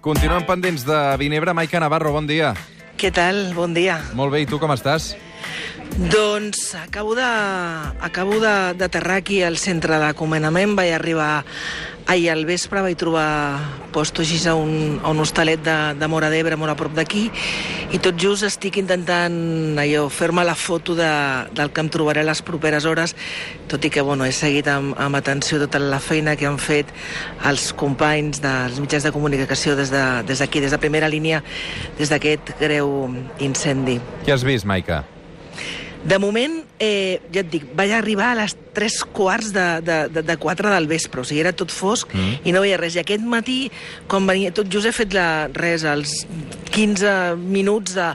Continuem pendents de Vinebre. Maica Navarro, bon dia. Què tal? Bon dia. Molt bé, i tu com estàs? Doncs acabo de, acabo d'aterrar aquí al centre de comandament. Vaig arribar ahir al vespre, vaig trobar posto així a un, a un hostalet de, de Mora d'Ebre, molt a prop d'aquí, i tot just estic intentant allò, fer-me la foto de, del que em trobaré les properes hores, tot i que bueno, he seguit amb, amb atenció tota la feina que han fet els companys dels mitjans de comunicació des d'aquí, de, des, des de primera línia, des d'aquest greu incendi. Què has vist, Maica? De moment, eh, ja et dic, vaig arribar a les 3 quarts de, de, de, de 4 del vespre, o sigui, era tot fosc Mm. i no veia res. I aquest matí, quan venia, tot just he fet la, res, els 15 minuts de,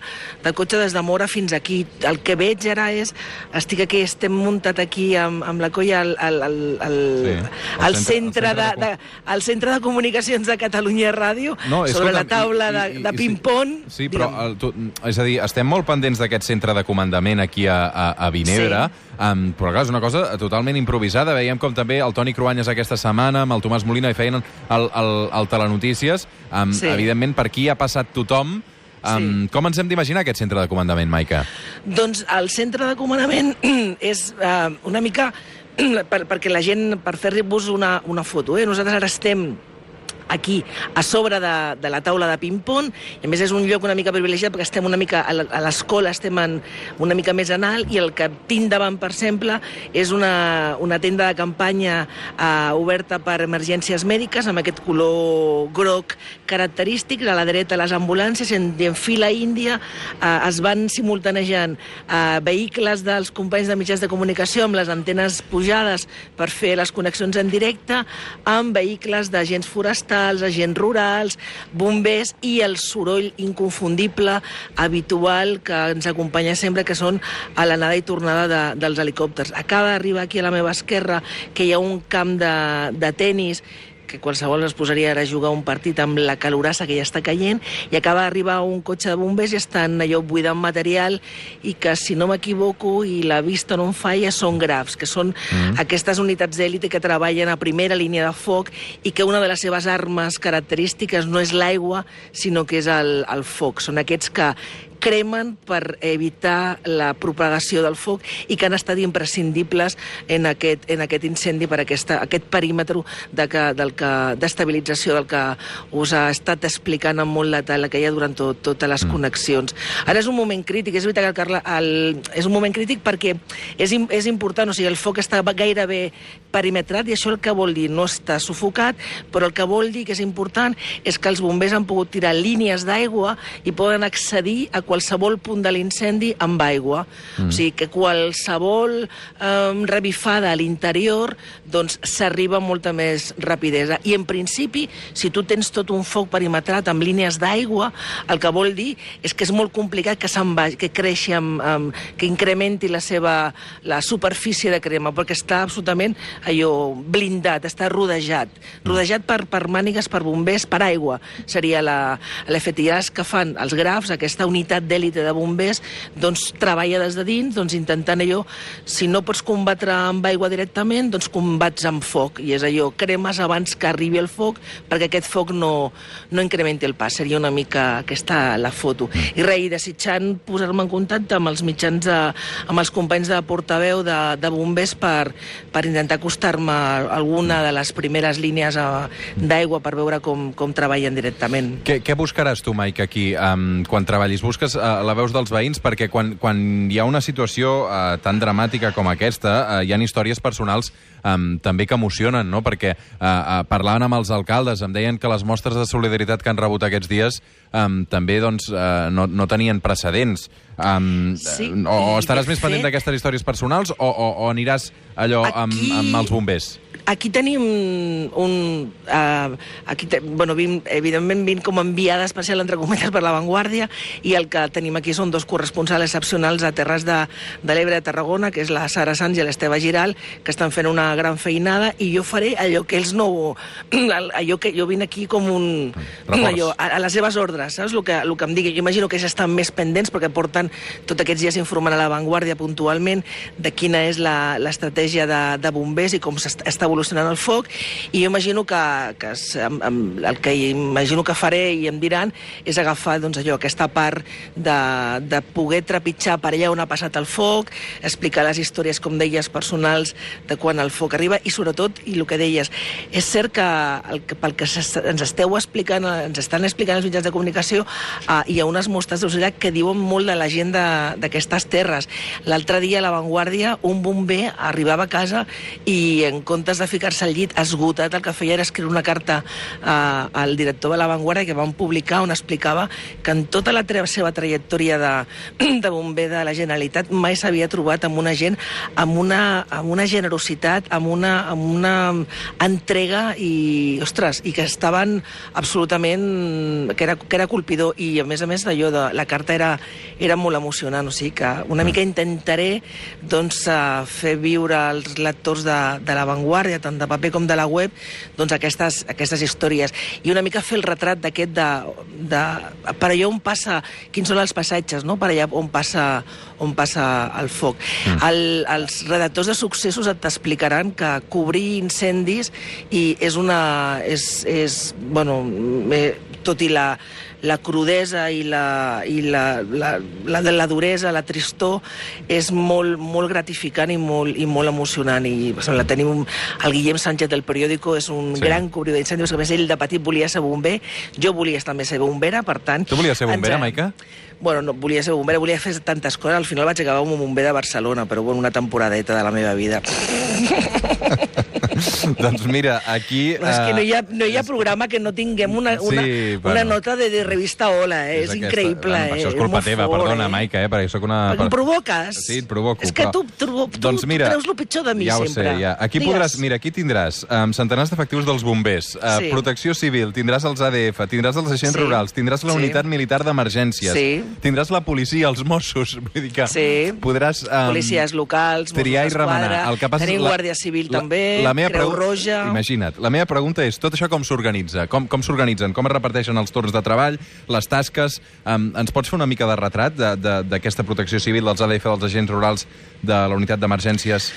de cotxe des de Mora fins aquí. El que veig ara és, estic aquí, estem muntat aquí amb, amb la colla al, al, al, al, Sí, al centre- centre, de, de de, al centre de comunicacions de Catalunya Ràdio, sobre escolta'm, la taula i- de, i- de i- ping-pong. Sí, però, Digue'm. el, tu, és a dir, estem molt pendents d'aquest centre de comandament aquí a, a, a Vinebre, Sí. Um, però clar, és una cosa totalment improvisada. Veiem com també el Toni Cruanyes aquesta setmana, amb el Tomàs Molina, hi feien el, el, el Telenotícies. Um, Sí. Evidentment, per aquí ha passat tothom. Um, Sí. Com ens hem d'imaginar aquest centre de comandament, Maica? Doncs el centre de comandament és uh, una mica per, perquè la gent, per fer-vos una, una foto, eh? nosaltres ara estem aquí, a sobre de, de la taula de ping-pong, a més és un lloc una mica privilegiat perquè estem una mica a la- a l'escola, estem en, una mica més en alt, i el que tinc davant, per exemple, és una, una tenda de campanya eh, oberta per emergències mèdiques, amb aquest color groc característic, a la dreta les ambulàncies, en, en fila índia eh, es van simultanejant eh, vehicles dels companys de mitjans de comunicació amb les antenes pujades per fer les connexions en directe, amb vehicles d'agents forestals, agents rurals, bombers i el soroll inconfundible, habitual, que ens acompanya sempre, que són a l'anada i tornada de, dels helicòpters. Acaba d'arribar aquí a la meva esquerra que hi ha un camp de, de tennis que qualsevol es posaria ara a jugar un partit amb la calorassa que ja està caient i acaba d'arribar un cotxe de bombers i estan allò buidant material i que, si no m'equivoco, i la vista no em falla, són grafs, que són mm. aquestes unitats d'èlite que treballen a primera línia de foc i que una de les seves armes característiques no és l'aigua, sinó que és el, el foc. Són aquests que cremen per evitar la propagació del foc i que han estat imprescindibles en aquest, en aquest incendi per aquesta, aquest perímetre de que, del que, d'estabilització del que us ha estat explicant amb molt detall que hi ha durant tot, totes les mm. connexions. Ara és un moment crític, és veritat que el, Carla, el, és un moment crític perquè és, és important, o sigui, el foc està gairebé perimetrat i això el que vol dir no està sufocat, però el que vol dir que és important és que els bombers han pogut tirar línies d'aigua i poden accedir a qualsevol punt de l'incendi amb aigua. Mm. O sigui que qualsevol eh, revifada a l'interior doncs s'arriba amb molta més rapidesa. I en principi, si tu tens tot un foc perimetrat amb línies d'aigua, el que vol dir és que és molt complicat que se'n vagi, que creixi, amb, amb, que incrementi la seva la superfície de crema, perquè està absolutament allò blindat, està rodejat. Rodejat per, per mànigues, per bombers, per aigua. Seria la, que fan els grafs, aquesta unitat d'èlite de bombers, doncs treballa des de dins, doncs intentant allò, si no pots combatre amb aigua directament, doncs combats amb foc, i és allò, cremes abans que arribi el foc, perquè aquest foc no, no incrementi el pas. Seria una mica aquesta la foto. I res, i desitjant posar-me en contacte amb els mitjans, de, amb els companys de portaveu de, de bombers per, per intentar acostar-me a alguna de les primeres línies eh, d'aigua per veure com, com treballen directament. Què, què buscaràs tu, Mike, aquí, um, quan treballis? Busques uh, la veus dels veïns? Perquè quan, quan hi ha una situació uh, tan dramàtica com aquesta, uh, hi ha històries personals um, també que emocionen, no? Perquè uh, uh, parlant amb els alcaldes em deien que les mostres de solidaritat que han rebut aquests dies um, també doncs, uh, no, no tenien precedents. Um, Sí, o, o estaràs més pendent fet- d'aquestes històries personals o, o, o aniràs allò amb, Aquí- amb els bombers? Aquí tenim un... Uh, aquí te, bueno, vim, evidentment vinc com a enviada especial, entre cometes, per La Vanguardia, i el que tenim aquí són dos corresponsals excepcionals a Terres de, de l'Ebre de Tarragona, que és la Sara Sanz i l'Esteve Giral, que estan fent una gran feinada, i jo faré allò que ells no... allò que jo vinc aquí com un... Reforç. Allò, a, a les seves ordres, saps? El que, el que em digui. Jo imagino que ells estan més pendents perquè porten tots aquests dies informant a l'avantguàrdia puntualment de quina és la- l'estratègia de, de bombers i com s'està està evolucionant el foc, i jo imagino que, que es- em, em, el que imagino que faré i em diran és agafar doncs, allò, aquesta part de, de poder trepitjar per allà on ha passat el foc, explicar les històries, com deies, personals de quan el foc arriba i sobretot, i el que deies, és cert que, el, que pel que ens esteu explicant, ens estan explicant els mitjans de comunicació, eh, hi ha unes mostres d'auxiliar que diuen molt de la gent d'aquestes terres. L'altre dia a l'avantguàrdia un bomber arribava a casa i en comptes de ficar-se al llit esgotat el que feia era escriure una carta eh, al director de l'avantguàrdia que van publicar on explicava que en tota la seva trajectòria de, de bomber de la Generalitat mai s'havia trobat amb una gent amb una, amb una generositat, amb una, amb una entrega i, ostres, i que estaven absolutament... que era, que era colpidor i a més a més d'allò de la carta era, era molt emocionant, o sigui que una mica intentaré doncs eh, fer viure als lectors de, de l'avantguàrdia, tant de paper com de la web, doncs aquestes, aquestes històries i una mica fer el retrat d'aquest de, de, per allà on passa quins són els passatges, no? per allà on passa, on passa el foc. Mm. El, els redactors de successos et t'explicaran que cobrir incendis i és una... És, és, bueno, eh, tot i la, la crudesa i la, i la, la, la, la duresa, la tristor, és molt, molt gratificant i molt, i molt emocionant. I exemple, tenim un, el Guillem Sánchez del periòdico, és un Sí. gran cobridor d'incendis, que a més ell de petit volia ser bomber, jo volia també ser bombera, per tant... Tu volies ser ens bombera, ha- Maica? Bueno, no, volia ser bombera, volia fer tantes coses, al final vaig acabar com a bomber de Barcelona, però bueno, una temporadeta de la meva vida. doncs mira, aquí... Però és que no hi, ha, eh, no hi ha programa que no tinguem una, una, Sí, una bueno. nota de, de revista Hola, eh? és, aquesta- increïble. Bueno, eh? això és culpa molt teva, fort, perdona, eh? Maica, eh? perquè sóc una... Perquè em provoques. Sí, et provoco. És que però- tu, tu, tu, doncs mira, tu creus el pitjor de mi ja sempre. Sé, ja. Aquí Digues. podràs, mira, aquí tindràs um, centenars d'efectius dels bombers, uh, Sí. protecció civil, tindràs els ADF, tindràs els agents Sí. rurals, tindràs la Sí. unitat militar d'emergències, Sí. tindràs la policia, els Mossos, vull dir que Sí. podràs... Um, Policies locals, Mossos triar i remenar. El que passa és Guàrdia Civil la- també, la meva Creu pregu- Roja... Imagina't, la meva pregunta és, tot això com s'organitza? Com, com s'organitzen? Com es reparteixen els torns de treball, les tasques? Um, ens pots fer una mica de retrat d'aquesta protecció civil, dels ADF, dels agents rurals, de la unitat d'emergències?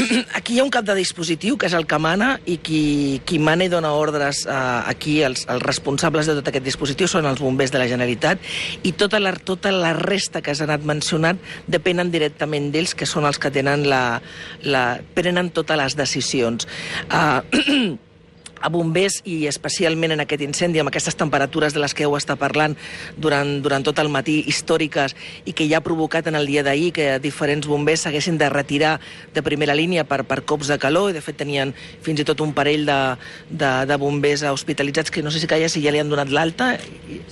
Aquí hi ha un cap de dispositiu, que és el que mana, i qui, qui mana i dona ordres eh, aquí, els, els responsables de tot aquest dispositiu són els bombers de la Generalitat, i tota la, tota la resta que has anat mencionant depenen directament d'ells, que són els que tenen la, la, prenen totes les decisions. Uh, a bombers i especialment en aquest incendi, amb aquestes temperatures de les que heu estat parlant durant, durant tot el matí, històriques, i que ja ha provocat en el dia d'ahir que diferents bombers s'haguessin de retirar de primera línia per, per cops de calor, i de fet tenien fins i tot un parell de, de, de bombers hospitalitzats que no sé si calla si ja li han donat l'alta.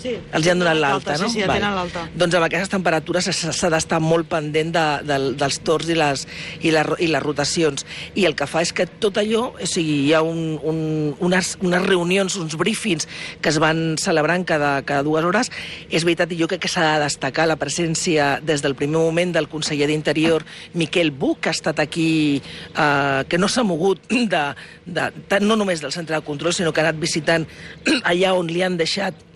Sí. Els hi han donat l'alta, no? Sí, sí, ja tenen l'alta. Doncs amb aquestes temperatures s'ha s'ha d'estar molt pendent de, de, dels torns i les, i, les, i les rotacions. I el que fa és que tot allò, o sigui, hi ha un, un, unes, unes reunions, uns briefings que es van celebrant cada, cada dues hores. És veritat, i jo crec que s'ha de destacar la presència des del primer moment del conseller d'Interior, Miquel Buch, que ha estat aquí, eh, que no s'ha mogut de, de, de, no només del centre de control, sinó que ha anat visitant allà on li han deixat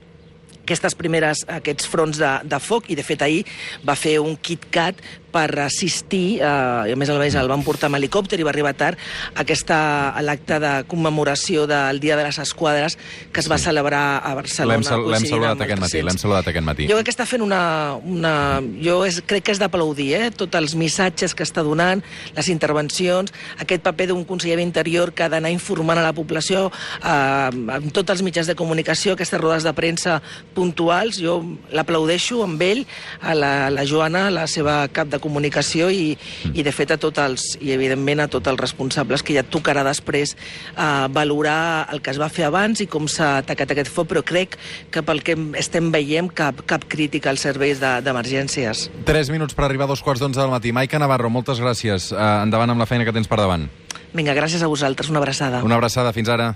aquestes primeres, aquests fronts de, de foc i de fet ahir va fer un KitKat per assistir, eh, i a més més el van portar amb helicòpter i va arribar tard a, aquesta, a l'acte de commemoració del Dia de les Esquadres que es va celebrar a Barcelona. L'hem saludat el aquest matí, 300. l'hem saludat aquest matí. Jo crec que està fent una... una jo és, crec que és d'aplaudir, eh? Tots els missatges que està donant, les intervencions, aquest paper d'un conseller d'interior que ha d'anar informant a la població eh, amb tots els mitjans de comunicació, aquestes rodes de premsa puntuals, jo l'aplaudeixo amb ell, a la, a la Joana, la seva cap de comunicació i, i de fet a tots els, i evidentment a tots els responsables que ja tocarà després eh, valorar el que es va fer abans i com s'ha atacat aquest foc, però crec que pel que estem veient cap, cap crítica als serveis de- d'emergències. 3 minuts per arribar a dos quarts d'onze del matí. Maica Navarro, moltes gràcies. Uh, endavant amb la feina que tens per davant. Vinga, gràcies a vosaltres, una abraçada. Una abraçada, fins ara.